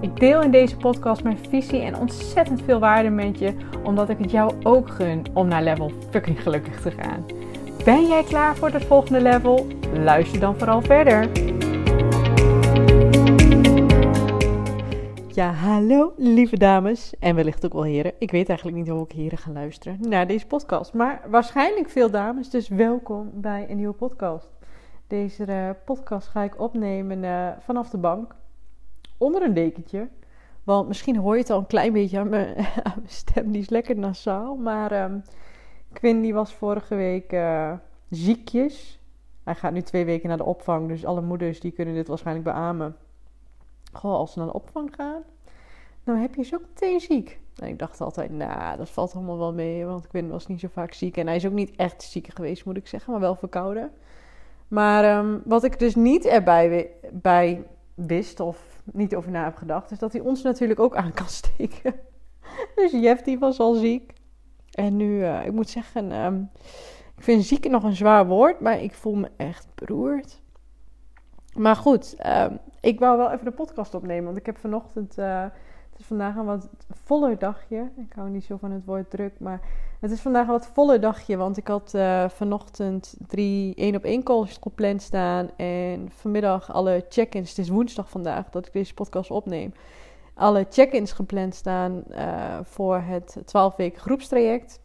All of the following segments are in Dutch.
Ik deel in deze podcast mijn visie en ontzettend veel waarde met je, omdat ik het jou ook gun om naar level fucking gelukkig te gaan. Ben jij klaar voor het volgende level? Luister dan vooral verder. Ja, hallo lieve dames en wellicht ook wel heren. Ik weet eigenlijk niet hoe ik heren ga luisteren naar deze podcast, maar waarschijnlijk veel dames, dus welkom bij een nieuwe podcast. Deze uh, podcast ga ik opnemen uh, vanaf de bank onder een dekentje. Want misschien hoor je het al een klein beetje aan mijn, stem. Die is lekker nasaal. Maar um, Quinn die was vorige week uh, ziekjes. Hij gaat nu twee weken naar de opvang. Dus alle moeders die kunnen dit waarschijnlijk beamen. Gewoon als ze naar de opvang gaan. Nou heb je zo meteen ziek. En ik dacht altijd, nou, dat valt allemaal wel mee. Want Quinn was niet zo vaak ziek. En hij is ook niet echt ziek geweest, moet ik zeggen. Maar wel verkouden. Maar um, wat ik dus niet erbij bij wist of niet over na heb gedacht, is dat hij ons natuurlijk ook aan kan steken. Dus Jeff die was al ziek. En nu, uh, ik moet zeggen, um, ik vind ziek nog een zwaar woord, maar ik voel me echt beroerd. Maar goed, um, ik wou wel even de podcast opnemen, want ik heb vanochtend, uh, het is vandaag een wat voller dagje. Ik hou niet zo van het woord druk, maar het is vandaag een wat voller dagje, want ik had uh, vanochtend drie één op één calls gepland staan. En vanmiddag alle check-ins, het is woensdag vandaag dat ik deze podcast opneem. Alle check-ins gepland staan uh, voor het 12 weken groepstraject.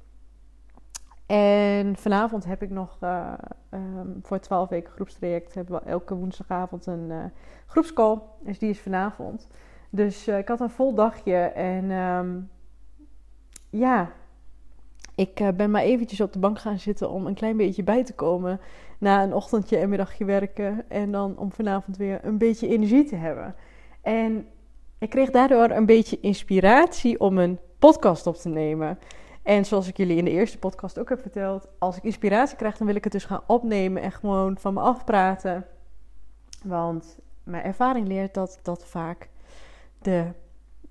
En vanavond heb ik nog uh, um, voor het 12 weken groepstraject hebben we elke woensdagavond een groepscall. Dus die is vanavond. Dus ik had een vol dagje en um, ja, ik uh, ben maar eventjes op de bank gaan zitten om een klein beetje bij te komen na een ochtendje en middagje werken. En dan om vanavond weer een beetje energie te hebben. En ik kreeg daardoor een beetje inspiratie om een podcast op te nemen. En zoals ik jullie in de eerste podcast ook heb verteld, als ik inspiratie krijg, dan wil ik het dus gaan opnemen en gewoon van me afpraten. Want mijn ervaring leert dat dat vaak de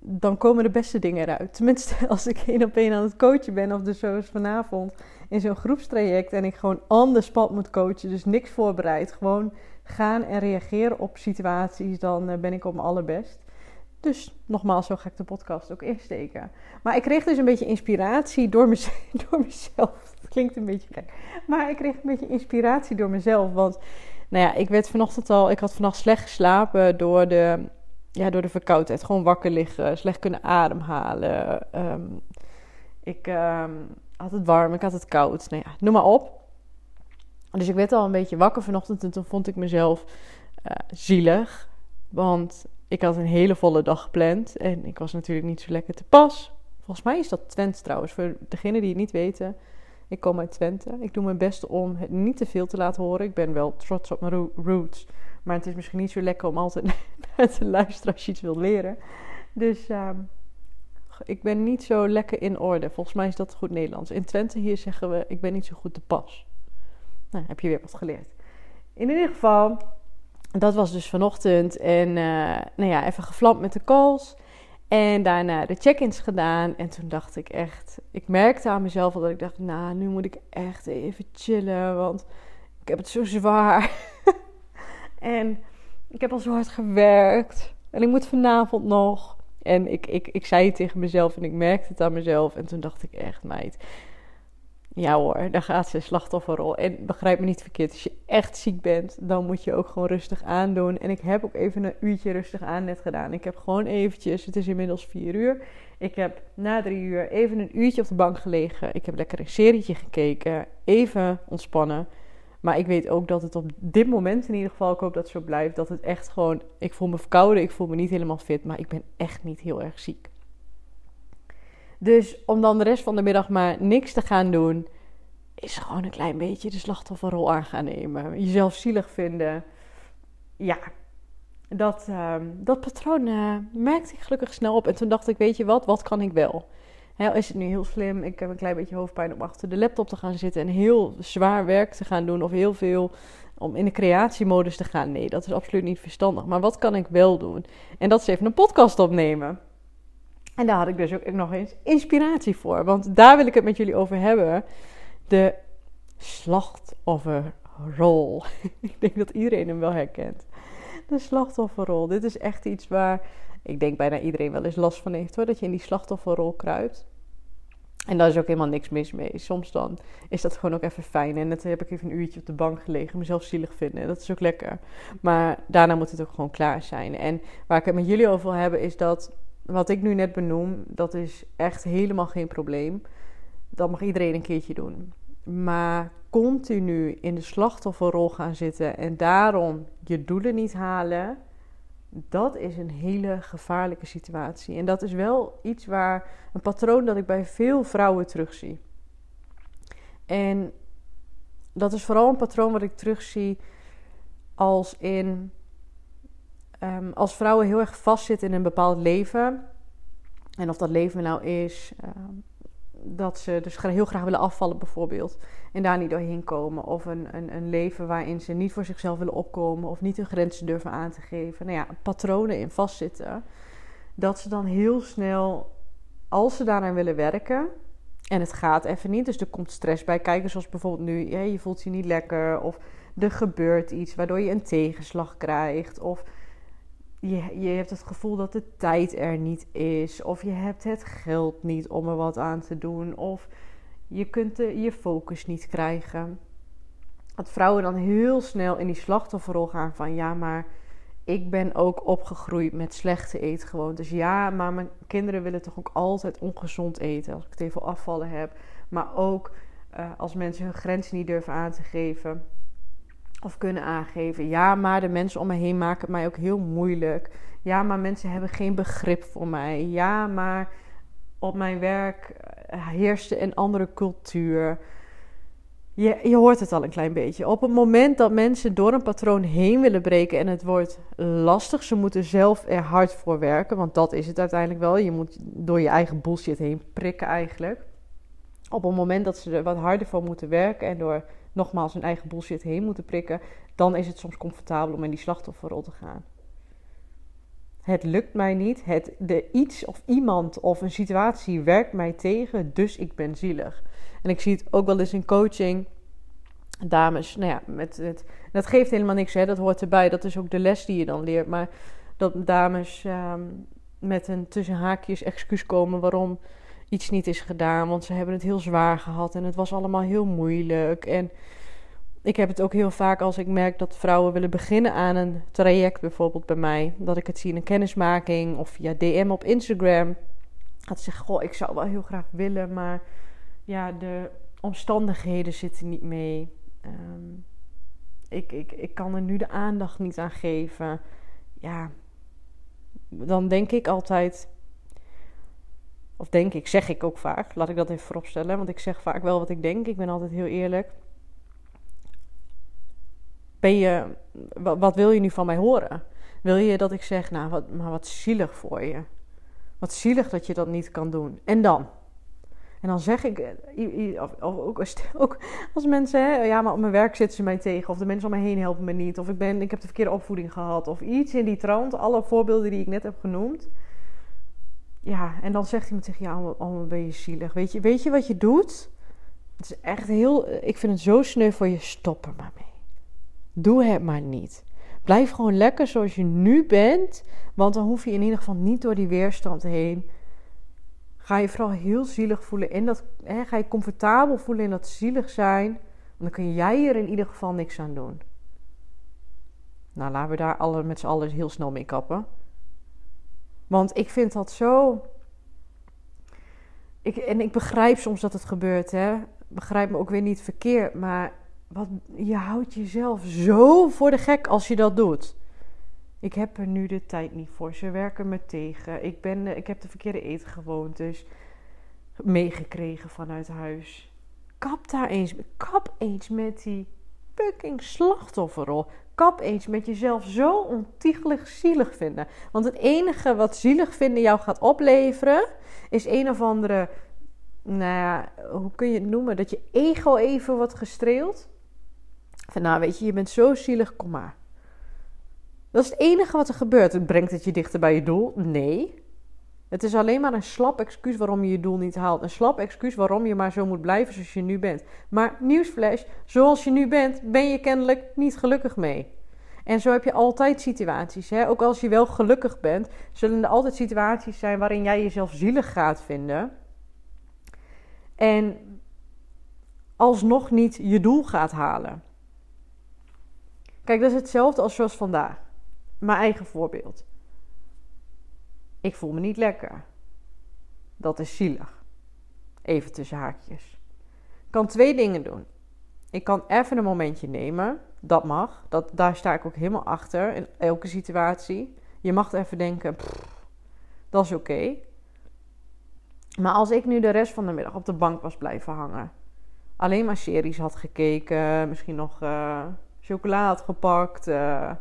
dan komen de beste dingen eruit. Tenminste, als ik één op één aan het coachen ben, of dus zoals vanavond in zo'n groepstraject en ik gewoon on the spot moet coachen, dus niks voorbereid, gewoon gaan en reageren op situaties, dan uh, ben ik op mijn allerbest. Dus nogmaals, zo ga ik de podcast ook insteken. Maar ik kreeg dus een beetje inspiratie door, mez door mezelf. Dat klinkt een beetje gek. Maar ik kreeg een beetje inspiratie door mezelf. Want nou ja, ik werd vanochtend al, ik had vannacht slecht geslapen door de ja, door de verkoudheid. Gewoon wakker liggen, slecht kunnen ademhalen. Um, ik um, had het warm, ik had het koud. Nou ja, noem maar op. Dus ik werd al een beetje wakker vanochtend en toen vond ik mezelf uh, zielig. Want ik had een hele volle dag gepland en ik was natuurlijk niet zo lekker te pas. Volgens mij is dat Twente trouwens, voor degenen die het niet weten. Ik kom uit Twente. Ik doe mijn best om het niet te veel te laten horen. Ik ben wel trots op mijn roots. Maar het is misschien niet zo lekker om altijd te luisteren als je iets wilt leren. Dus uh, ik ben niet zo lekker in orde. Volgens mij is dat goed Nederlands. In Twente hier zeggen we, ik ben niet zo goed te pas. Nou, heb je weer wat geleerd. In ieder geval, dat was dus vanochtend. En uh, nou ja, even gevlamd met de calls. En daarna de check-ins gedaan. En toen dacht ik echt, ik merkte aan mezelf dat ik dacht, nou, nu moet ik echt even chillen. Want ik heb het zo zwaar. En ik heb al zo hard gewerkt. En ik moet vanavond nog. En ik, ik, ik zei het tegen mezelf en ik merkte het aan mezelf. En toen dacht ik echt, meid. Ja hoor, daar gaat ze slachtofferrol. En begrijp me niet verkeerd, als je echt ziek bent, dan moet je ook gewoon rustig aandoen. En ik heb ook even een uurtje rustig aan net gedaan. Ik heb gewoon eventjes, het is inmiddels vier uur. Ik heb na drie uur even een uurtje op de bank gelegen. Ik heb lekker een serietje gekeken, even ontspannen. Maar ik weet ook dat het op dit moment in ieder geval, ik hoop dat het zo blijft, dat het echt gewoon, ik voel me verkouden, ik voel me niet helemaal fit, maar ik ben echt niet heel erg ziek. Dus om dan de rest van de middag maar niks te gaan doen, is gewoon een klein beetje de slachtofferrol aan gaan nemen. Jezelf zielig vinden. Ja, dat, uh, dat patroon uh, merkte ik gelukkig snel op. En toen dacht ik, weet je wat, wat kan ik wel? Is het nu heel slim? Ik heb een klein beetje hoofdpijn om achter de laptop te gaan zitten en heel zwaar werk te gaan doen of heel veel om in de creatiemodus te gaan. Nee, dat is absoluut niet verstandig. Maar wat kan ik wel doen? En dat is even een podcast opnemen. En daar had ik dus ook nog eens inspiratie voor. Want daar wil ik het met jullie over hebben. De slachtofferrol. ik denk dat iedereen hem wel herkent. De slachtofferrol. Dit is echt iets waar ik denk bijna iedereen wel eens last van heeft hoor. Dat je in die slachtofferrol kruipt. En daar is ook helemaal niks mis mee. Soms dan is dat gewoon ook even fijn. En dan heb ik even een uurtje op de bank gelegen, mezelf zielig vinden. En dat is ook lekker. Maar daarna moet het ook gewoon klaar zijn. En waar ik het met jullie over wil hebben, is dat wat ik nu net benoem, dat is echt helemaal geen probleem. Dat mag iedereen een keertje doen. Maar continu in de slachtofferrol gaan zitten en daarom je doelen niet halen, dat is een hele gevaarlijke situatie. En dat is wel iets waar een patroon dat ik bij veel vrouwen terugzie. En dat is vooral een patroon wat ik terugzie als in um, als vrouwen heel erg vastzitten in een bepaald leven. En of dat leven nou is um, dat ze dus heel graag willen afvallen, bijvoorbeeld. En daar niet doorheen komen. Of een, een, een leven waarin ze niet voor zichzelf willen opkomen. Of niet hun grenzen durven aan te geven. Nou ja, patronen in vastzitten. Dat ze dan heel snel, als ze daaraan willen werken. En het gaat even niet. Dus er komt stress bij kijken. Zoals bijvoorbeeld nu. Je voelt je niet lekker. Of er gebeurt iets waardoor je een tegenslag krijgt. Of je, je hebt het gevoel dat de tijd er niet is. Of je hebt het geld niet om er wat aan te doen. Of je kunt je focus niet krijgen. Dat vrouwen dan heel snel in die slachtofferrol gaan van ja, maar ik ben ook opgegroeid met slechte eetgewoontes. Ja, maar mijn kinderen willen toch ook altijd ongezond eten als ik het even afvallen heb. Maar ook uh, als mensen hun grenzen niet durven aan te geven of kunnen aangeven. Ja, maar de mensen om me heen maken het mij ook heel moeilijk. Ja, maar mensen hebben geen begrip voor mij. Ja, maar op mijn werk eh, heerste een andere cultuur. Je, je hoort het al een klein beetje. Op het moment dat mensen door een patroon heen willen breken en het wordt lastig, ze moeten zelf er hard voor werken, want dat is het uiteindelijk wel. Je moet door je eigen bullshit heen prikken eigenlijk. Op het moment dat ze er wat harder voor moeten werken en door nogmaals hun eigen bullshit heen moeten prikken, dan is het soms comfortabel om in die slachtofferrol te gaan. Het lukt mij niet. Het, de iets of iemand of een situatie werkt mij tegen, dus ik ben zielig. En ik zie het ook wel eens in coaching. Dames, nou ja, met het, dat geeft helemaal niks, hè, dat hoort erbij. Dat is ook de les die je dan leert. Maar dat dames ehm, met een tussen haakjes excuus komen waarom iets niet is gedaan. Want ze hebben het heel zwaar gehad en het was allemaal heel moeilijk. En ik heb het ook heel vaak als ik merk dat vrouwen willen beginnen aan een traject, bijvoorbeeld bij mij. Dat ik het zie in een kennismaking of via DM op Instagram. Dat ze zeggen, goh, ik zou wel heel graag willen, maar ja, de omstandigheden zitten niet mee. Ehm, ik, ik, ik kan er nu de aandacht niet aan geven. Ja, dan denk ik altijd, of denk ik, zeg ik ook vaak. Laat ik dat even vooropstellen, want ik zeg vaak wel wat ik denk. Ik ben altijd heel eerlijk. Ben je, wat, wil je nu van mij horen? Wil je dat ik zeg, nou, wat, maar wat zielig voor je? Wat zielig dat je dat niet kan doen. En dan? En dan zeg ik, eh, of, ook, als, ook als mensen, hè, ja, maar op mijn werk zitten ze mij tegen, of de mensen om me heen helpen me niet, of ik, ben, ik heb de verkeerde opvoeding gehad, of iets in die trant. Alle voorbeelden die ik net heb genoemd ja, en dan zegt iemand tegen jou, oh, oh ben je zielig. Weet je, weet je wat je doet? Het is echt heel, ik vind het zo sneu voor je, stop er maar mee. Doe het maar niet. Blijf gewoon lekker zoals je nu bent, want dan hoef je in ieder geval niet door die weerstand heen. Ga je vooral heel zielig voelen in dat, hè, ga je comfortabel voelen in dat zielig zijn, dan kun jij er in ieder geval niks aan doen. Nou, laten we daar alle, met z'n allen heel snel mee kappen. Want ik vind dat zo. Ik, en ik begrijp soms dat het gebeurt, hè. Begrijp me ook weer niet verkeerd. Maar wat, je houdt jezelf zo voor de gek als je dat doet. Ik heb er nu de tijd niet voor. Ze werken me tegen. Ik, ben, ik heb de verkeerde eetgewoontes meegekregen vanuit huis. Kap daar eens. Kap eens met die fucking slachtofferrol. Kap eens met jezelf zo ontiegelijk zielig vinden. Want het enige wat zielig vinden jou gaat opleveren, is een of andere nou ja, hoe kun je het noemen? Dat je ego even wordt gestreeld. Van nou, weet je, je bent zo zielig, kom maar. Dat is het enige wat er gebeurt. Brengt het je dichter bij je doel? Nee. Het is alleen maar een slap excuus waarom je je doel niet haalt. Een slap excuus waarom je maar zo moet blijven zoals je nu bent. Maar nieuwsflash, zoals je nu bent, ben je kennelijk niet gelukkig mee. En zo heb je altijd situaties. Hè? Ook als je wel gelukkig bent, zullen er altijd situaties zijn waarin jij jezelf zielig gaat vinden. En alsnog niet je doel gaat halen. Kijk, dat is hetzelfde als zoals vandaag. Mijn eigen voorbeeld. Ik voel me niet lekker. Dat is zielig. Even tussen haakjes. Ik kan twee dingen doen. Ik kan even een momentje nemen. Dat mag. Dat, daar sta ik ook helemaal achter in elke situatie. Je mag even denken, dat is oké. Maar als ik nu de rest van de middag op de bank was blijven hangen, alleen maar series had gekeken, misschien nog uh, chocola had gepakt, uh,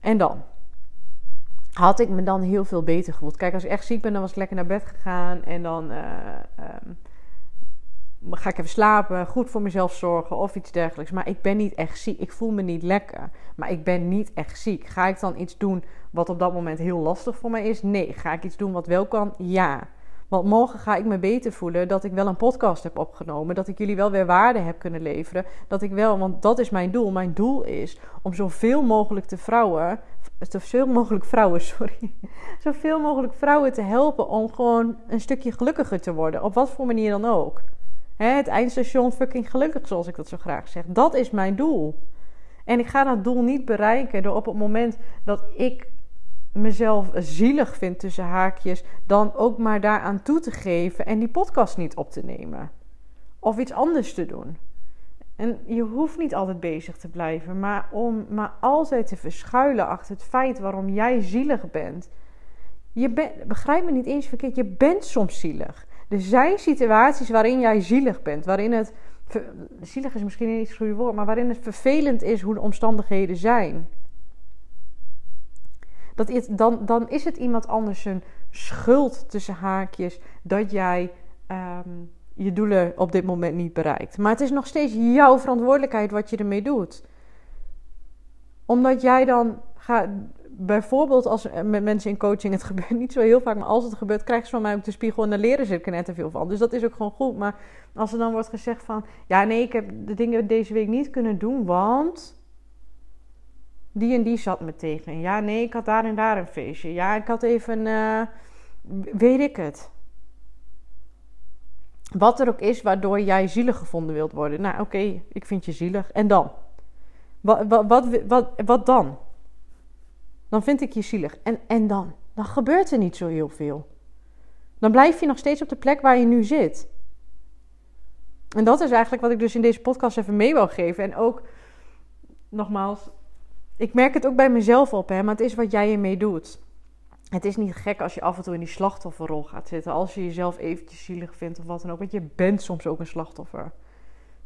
en dan? Had ik me dan heel veel beter gevoeld. Kijk, als ik echt ziek ben, dan was ik lekker naar bed gegaan. En dan uh, um, ga ik even slapen, goed voor mezelf zorgen of iets dergelijks. Maar ik ben niet echt ziek. Ik voel me niet lekker. Maar ik ben niet echt ziek. Ga ik dan iets doen wat op dat moment heel lastig voor mij is? Nee. Ga ik iets doen wat wel kan? Ja. Want morgen ga ik me beter voelen dat ik wel een podcast heb opgenomen. Dat ik jullie wel weer waarde heb kunnen leveren. Dat ik wel, want dat is mijn doel. Mijn doel is om zoveel mogelijk te vrouwen. Zoveel mogelijk vrouwen, sorry. Zoveel mogelijk vrouwen te helpen om gewoon een stukje gelukkiger te worden. Op wat voor manier dan ook. het eindstation fucking gelukkig, zoals ik dat zo graag zeg. Dat is mijn doel. En ik ga dat doel niet bereiken door op het moment dat ik mezelf zielig vind tussen haakjes, dan ook maar daaraan toe te geven en die podcast niet op te nemen. Of iets anders te doen. En je hoeft niet altijd bezig te blijven, maar om maar altijd te verschuilen achter het feit waarom jij zielig bent. Je begrijp me niet eens verkeerd, je bent soms zielig. Er zijn situaties waarin jij zielig bent, waarin het. Zielig is misschien niet het goede woord, maar waarin het vervelend is hoe de omstandigheden zijn. Dat dan, dan is het iemand anders een schuld tussen haakjes dat jij ehm, je doelen op dit moment niet bereikt. Maar het is nog steeds jouw verantwoordelijkheid wat je ermee doet. Omdat jij dan gaat. Bijvoorbeeld als met mensen in coaching, het gebeurt niet zo heel vaak, maar als het gebeurt, krijgen ze van mij ook de spiegel en daar leren ze er net te veel van. Dus dat is ook gewoon goed. Maar als er dan wordt gezegd van, ja nee, ik heb de dingen deze week niet kunnen doen, want die en die zat me tegen. Ja, nee, ik had daar en daar een feestje. Ja, ik had even, uh, weet ik het. Wat er ook is waardoor jij zielig gevonden wilt worden. Nou, oké, ik vind je zielig. En dan? Wat, wat, wat, wat, dan? Dan vind ik je zielig. En, en dan? Dan gebeurt er niet zo heel veel. Dan blijf je nog steeds op de plek waar je nu zit. En dat is eigenlijk wat ik dus in deze podcast even mee wil geven. En ook, nogmaals, ik merk het ook bij mezelf op, hè, maar het is wat jij ermee doet. Het is niet gek als je af en toe in die slachtofferrol gaat zitten. Als je jezelf eventjes zielig vindt of wat dan ook. Want je bent soms ook een slachtoffer.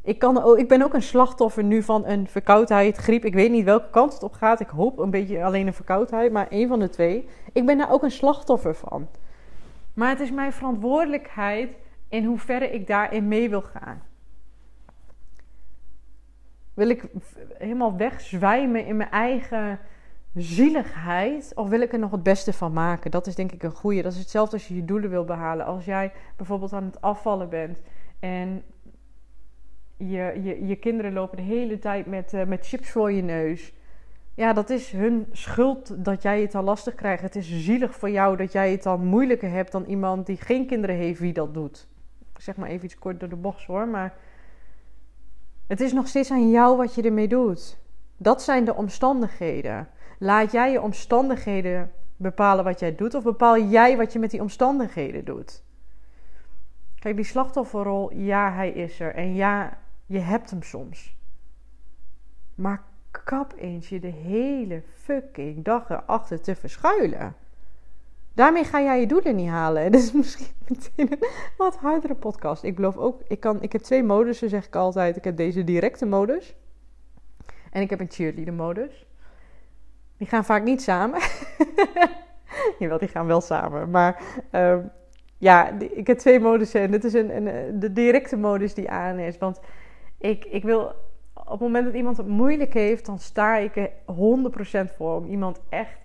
Ik, kan ook, ik ben ook een slachtoffer nu van een verkoudheid, griep. Ik weet niet welke kant het op gaat. Ik hoop een beetje alleen een verkoudheid, maar één van de twee. Ik ben daar ook een slachtoffer van. Maar het is mijn verantwoordelijkheid in hoeverre ik daarin mee wil gaan. Wil ik helemaal wegzwijmen in mijn eigen zieligheid? Of wil ik er nog het beste van maken? Dat is denk ik een goede. Dat is hetzelfde als je je doelen wil behalen. Als jij bijvoorbeeld aan het afvallen bent en je, je, je kinderen lopen de hele tijd met, uh, met chips voor je neus. Ja, dat is hun schuld dat jij het al lastig krijgt. Het is zielig voor jou dat jij het dan moeilijker hebt dan iemand die geen kinderen heeft wie dat doet. Ik zeg maar even iets kort door de bocht hoor, maar het is nog steeds aan jou wat je ermee doet. Dat zijn de omstandigheden. Laat jij je omstandigheden bepalen wat jij doet, of bepaal jij wat je met die omstandigheden doet? Kijk, die slachtofferrol, ja, hij is er. En ja, je hebt hem soms. Maar kap eens je de hele fucking dag erachter te verschuilen. Daarmee ga jij je doelen niet halen. Dus misschien meteen een wat hardere podcast. Ik beloof ook, ik, kan, ik heb twee modussen, zeg ik altijd. Ik heb deze directe modus. En ik heb een cheerleader modus. Die gaan vaak niet samen. Jawel, die gaan wel samen. Maar uh, ja, ik heb twee modussen en dit is een, een, de directe modus die aan is. Want ik, ik wil op het moment dat iemand het moeilijk heeft, dan sta ik er 100% voor om iemand echt.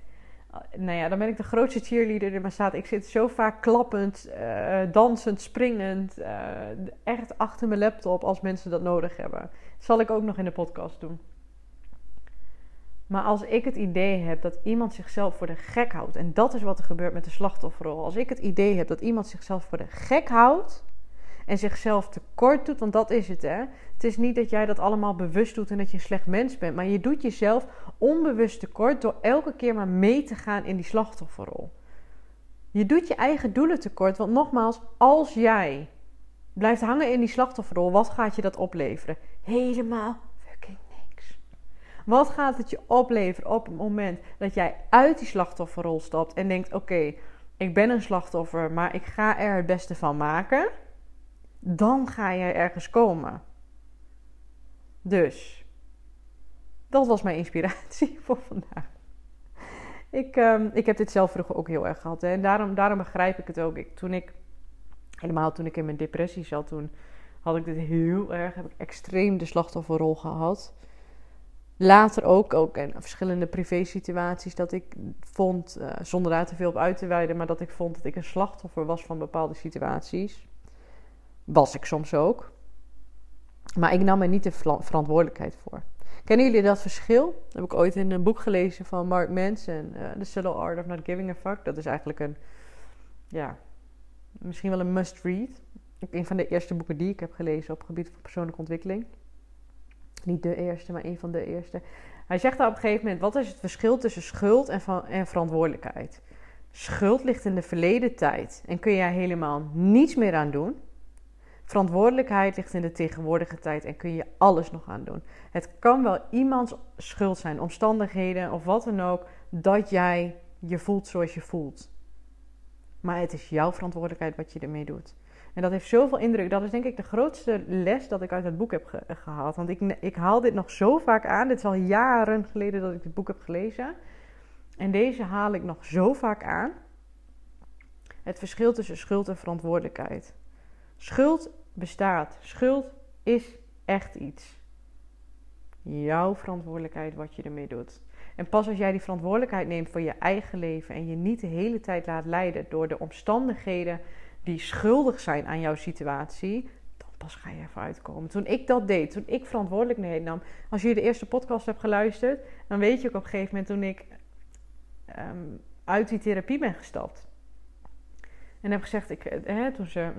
Nou ja, dan ben ik de grootste cheerleader die maar staat. Ik zit zo vaak klappend, uh, dansend, springend, echt achter mijn laptop als mensen dat nodig hebben. Dat zal ik ook nog in de podcast doen. Maar als ik het idee heb dat iemand zichzelf voor de gek houdt, en dat is wat er gebeurt met de slachtofferrol. Als ik het idee heb dat iemand zichzelf voor de gek houdt en zichzelf tekort doet, want dat is het hè. Het is niet dat jij dat allemaal bewust doet en dat je een slecht mens bent, maar je doet jezelf onbewust tekort door elke keer maar mee te gaan in die slachtofferrol. Je doet je eigen doelen tekort, want nogmaals, als jij blijft hangen in die slachtofferrol, wat gaat je dat opleveren? Helemaal wat gaat het je opleveren op het moment dat jij uit die slachtofferrol stapt en denkt: oké, ik ben een slachtoffer, maar ik ga er het beste van maken? Dan ga jij ergens komen. Dus, dat was mijn inspiratie voor vandaag. Ik, um, ik heb dit zelf vroeger ook heel erg gehad. Hè? En daarom, daarom begrijp ik het ook. Ik, toen ik, helemaal toen ik in mijn depressie zat, toen had ik dit heel erg, heb ik extreem de slachtofferrol gehad. Later ook, ook in verschillende privé-situaties, dat ik vond, uh, zonder daar te veel op uit te wijden, maar dat ik vond dat ik een slachtoffer was van bepaalde situaties. Was ik soms ook. Maar ik nam er niet de verantwoordelijkheid voor. Kennen jullie dat verschil? Heb ik ooit in een boek gelezen van Mark Manson, uh, The Subtle Art of Not Giving a Fuck. Dat is eigenlijk een, ja, misschien wel een must-read. Een van de eerste boeken die ik heb gelezen op het gebied van persoonlijke ontwikkeling. Niet de eerste, maar een van de eerste. Hij zegt daar op een gegeven moment: wat is het verschil tussen schuld en, en verantwoordelijkheid? Schuld ligt in de verleden tijd en kun jij helemaal niets meer aan doen. Verantwoordelijkheid ligt in de tegenwoordige tijd en kun je alles nog aan doen. Het kan wel iemands schuld zijn, omstandigheden of wat dan ook, dat jij je voelt zoals je voelt. Maar het is jouw verantwoordelijkheid wat je ermee doet. En dat heeft zoveel indruk. Dat is denk ik de grootste les dat ik uit het boek heb gehaald. Want ik, ik haal dit nog zo vaak aan. Dit is al jaren geleden dat ik dit boek heb gelezen. En deze haal ik nog zo vaak aan. Het verschil tussen schuld en verantwoordelijkheid. Schuld bestaat. Schuld is echt iets. Jouw verantwoordelijkheid wat je ermee doet. En pas als jij die verantwoordelijkheid neemt voor je eigen leven en je niet de hele tijd laat leiden door de omstandigheden die schuldig zijn aan jouw situatie, dan pas ga je ervoor uitkomen. Toen ik dat deed, toen ik verantwoordelijkheid nam. Als je de eerste podcast hebt geluisterd, dan weet je ook op een gegeven moment toen ik ehm, uit die therapie ben gestapt. En heb gezegd, ik, eh, hè, toen ze,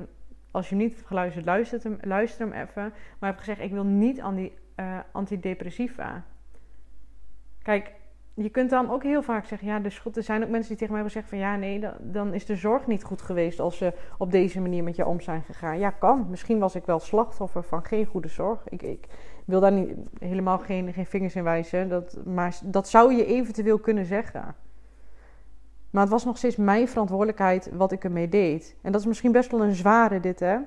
als je niet hebt geluisterd, luister hem, luister hem even. Maar heb gezegd, ik wil niet aan die uh, antidepressiva. Kijk, je kunt dan ook heel vaak zeggen, ja, de schuld. Er zijn ook mensen die tegen mij hebben zeggen van ja, nee, dan, is de zorg niet goed geweest als ze op deze manier met je om zijn gegaan. Ja, kan. Misschien was ik wel slachtoffer van geen goede zorg. Ik, ik wil daar niet, helemaal geen, geen vingers in wijzen. Dat, maar dat zou je eventueel kunnen zeggen. Maar het was nog steeds mijn verantwoordelijkheid wat ik ermee deed. En dat is misschien best wel een zware dit, hè.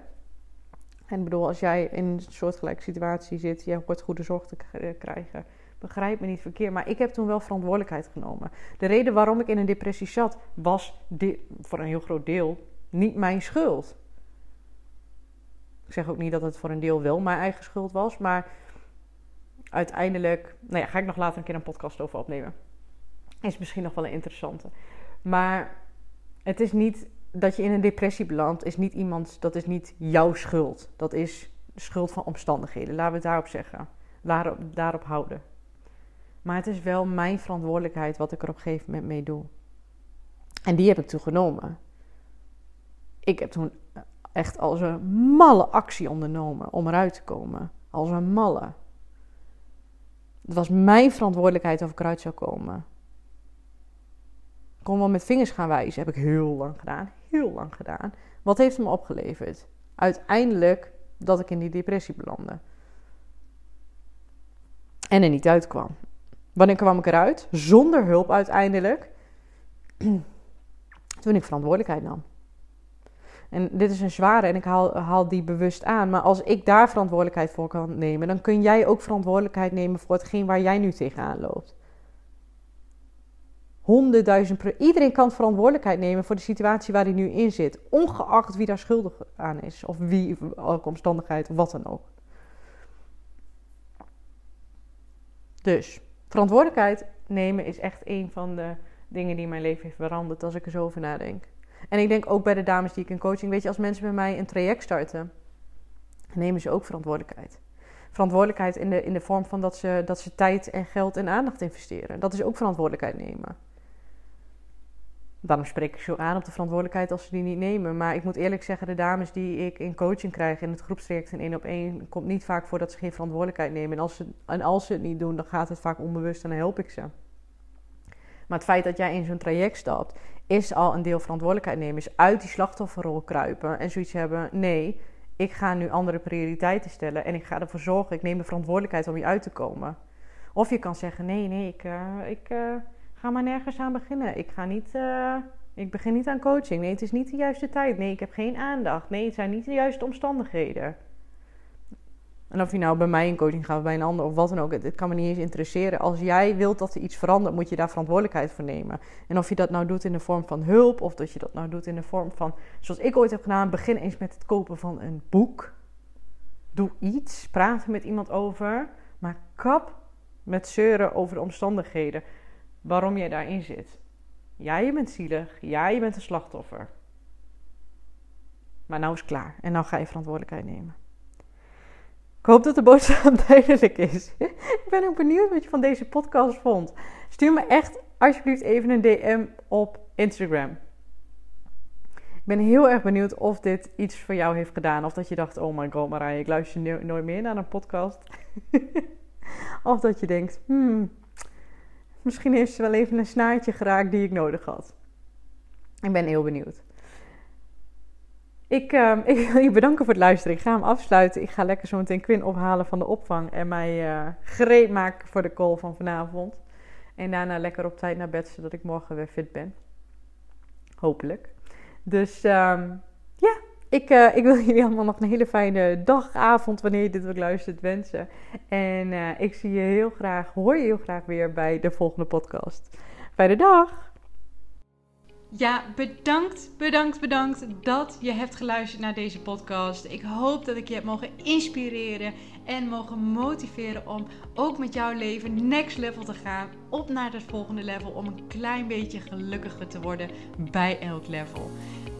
En ik bedoel, als jij in een soortgelijke situatie zit, je hoort goede zorg te krijgen Begrijp me niet verkeerd, maar ik heb toen wel verantwoordelijkheid genomen. De reden waarom ik in een depressie zat, was voor een heel groot deel niet mijn schuld. Ik zeg ook niet dat het voor een deel wel mijn eigen schuld was, maar uiteindelijk, nou ja, ga ik nog later een keer een podcast over opnemen. Is misschien nog wel een interessante. Maar het is niet dat je in een depressie belandt, is niet iemand, dat is niet jouw schuld. Dat is schuld van omstandigheden. Laten we het daarop zeggen. Daarop, daarop houden. Maar het is wel mijn verantwoordelijkheid wat ik er op een gegeven moment mee doe. En die heb ik toen genomen. Ik heb toen echt als een malle actie ondernomen om eruit te komen. Als een malle. Het was mijn verantwoordelijkheid of ik eruit zou komen. Ik kon wel met vingers gaan wijzen. Heb ik heel lang gedaan. Heel lang gedaan. Wat heeft het me opgeleverd? Uiteindelijk dat ik in die depressie belandde. En er niet uitkwam. Wanneer kwam ik eruit? Zonder hulp uiteindelijk. Toen ik verantwoordelijkheid nam. En dit is een zware en ik haal, die bewust aan. Maar als ik daar verantwoordelijkheid voor kan nemen, dan kun jij ook verantwoordelijkheid nemen voor hetgeen waar jij nu tegenaan loopt. honderdduizend Iedereen kan verantwoordelijkheid nemen voor de situatie waar hij nu in zit. Ongeacht wie daar schuldig aan is. Of wie, welke omstandigheid, wat dan ook. Dus, verantwoordelijkheid nemen is echt een van de dingen die mijn leven heeft veranderd als ik er zo over nadenk. En ik denk ook bij de dames die ik in coaching, weet je, als mensen bij mij een traject starten, nemen ze ook verantwoordelijkheid. Verantwoordelijkheid in de, in de vorm van dat ze, dat ze tijd en geld en aandacht investeren. Dat is ook verantwoordelijkheid nemen. Daarom spreek ik zo aan op de verantwoordelijkheid als ze die niet nemen. Maar ik moet eerlijk zeggen, de dames die ik in coaching krijg in het groepstraject en één op één, komt niet vaak voor dat ze geen verantwoordelijkheid nemen. En als, ze, en als ze het niet doen, dan gaat het vaak onbewust en dan help ik ze. Maar het feit dat jij in zo'n traject stapt, is al een deel verantwoordelijkheid nemen. Is uit die slachtofferrol kruipen en zoiets hebben. Nee, ik ga nu andere prioriteiten stellen en ik ga ervoor zorgen. Ik neem de verantwoordelijkheid om je uit te komen. Of je kan zeggen: nee, nee, ik, uh, ik uh, ga maar nergens aan beginnen. Ik ga niet. Uh, ik begin niet aan coaching. Nee, het is niet de juiste tijd. Nee, ik heb geen aandacht. Nee, het zijn niet de juiste omstandigheden. En of je nou bij mij in coaching gaat of bij een ander of wat dan ook, het, kan me niet eens interesseren. Als jij wilt dat er iets verandert, moet je daar verantwoordelijkheid voor nemen. En of je dat nou doet in de vorm van hulp of dat je dat nou doet in de vorm van, zoals ik ooit heb gedaan, begin eens met het kopen van een boek. Doe iets, praat er met iemand over, maar kap met zeuren over de omstandigheden waarom jij daarin zit. Ja, je bent zielig. Ja, je bent een slachtoffer. Maar nou is het klaar. En nou ga je verantwoordelijkheid nemen. Ik hoop dat de boodschap duidelijk is. ik ben ook benieuwd wat je van deze podcast vond. Stuur me echt alsjeblieft even een DM op Instagram. Ik ben heel erg benieuwd of dit iets voor jou heeft gedaan. Of dat je dacht, oh my god Marije, ik luister nooit meer naar een podcast. of dat je denkt, hmm, misschien heeft ze wel even een snaartje geraakt die ik nodig had. Ik ben heel benieuwd. Ik, uh, ik wil je bedanken voor het luisteren. Ik ga hem afsluiten. Ik ga lekker zo meteen Quinn ophalen van de opvang. En mij uh, gereed maken voor de call van vanavond. En daarna lekker op tijd naar bed, zodat ik morgen weer fit ben. Hopelijk. Dus ja, ik, uh, ik wil jullie allemaal nog een hele fijne dag, avond, wanneer je dit ook luistert, wensen. En ik zie je heel graag, hoor je heel graag weer bij de volgende podcast. Fijne dag! Ja, bedankt, bedankt, bedankt dat je hebt geluisterd naar deze podcast. Ik hoop dat ik je heb mogen inspireren en mogen motiveren om ook met jouw leven next level te gaan. Op naar het volgende level om een klein beetje gelukkiger te worden bij elk level.